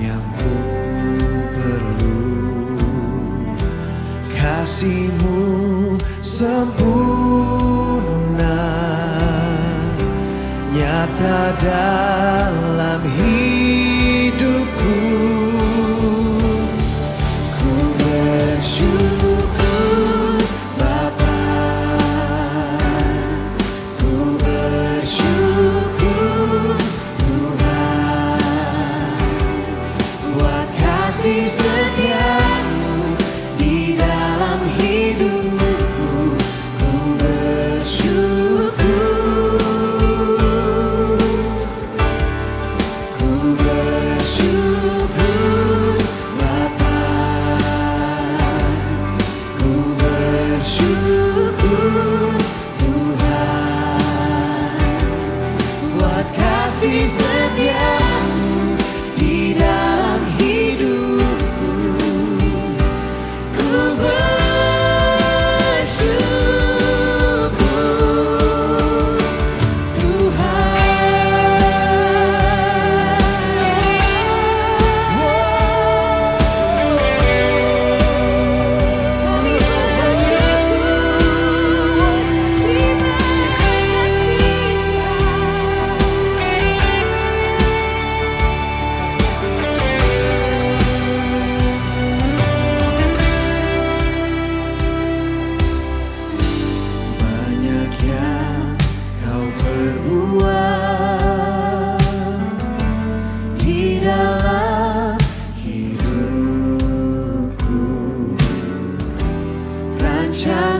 Yang ku perlu. Kasihmu sempurna Nyata dalam 几十年 sunshine.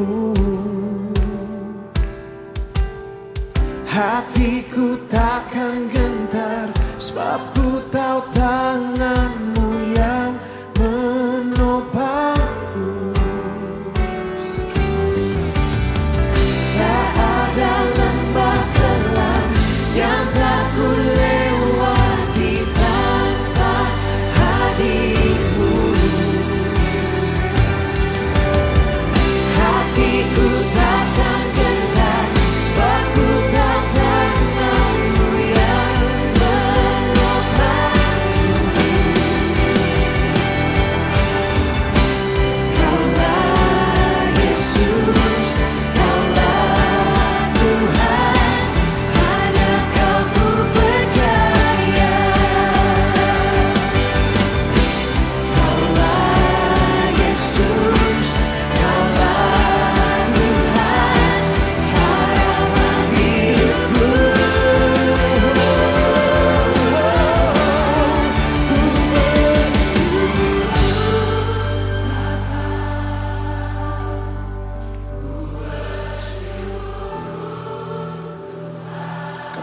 dirimu Hatiku takkan gentar Sebab ku tahu tangan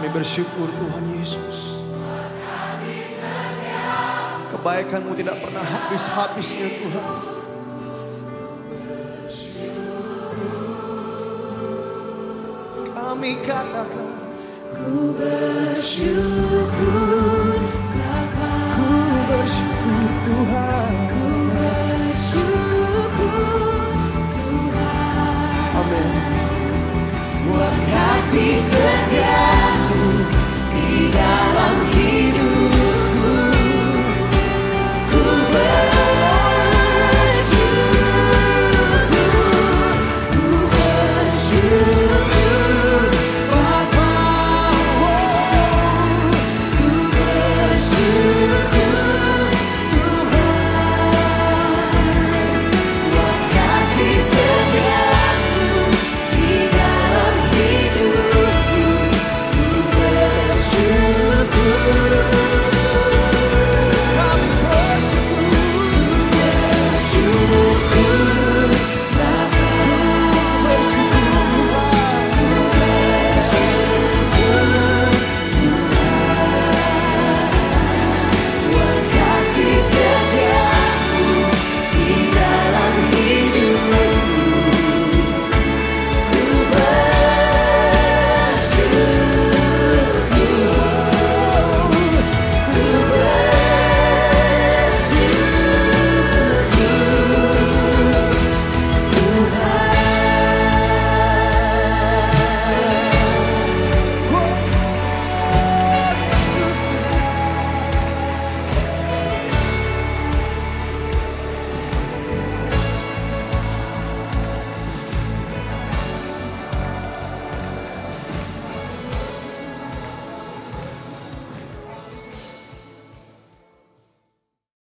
bersyukur Tuhan Yesus. Kebaikanmu tidak pernah habis-habisnya Tuhan. Kami katakan Ku bersyukur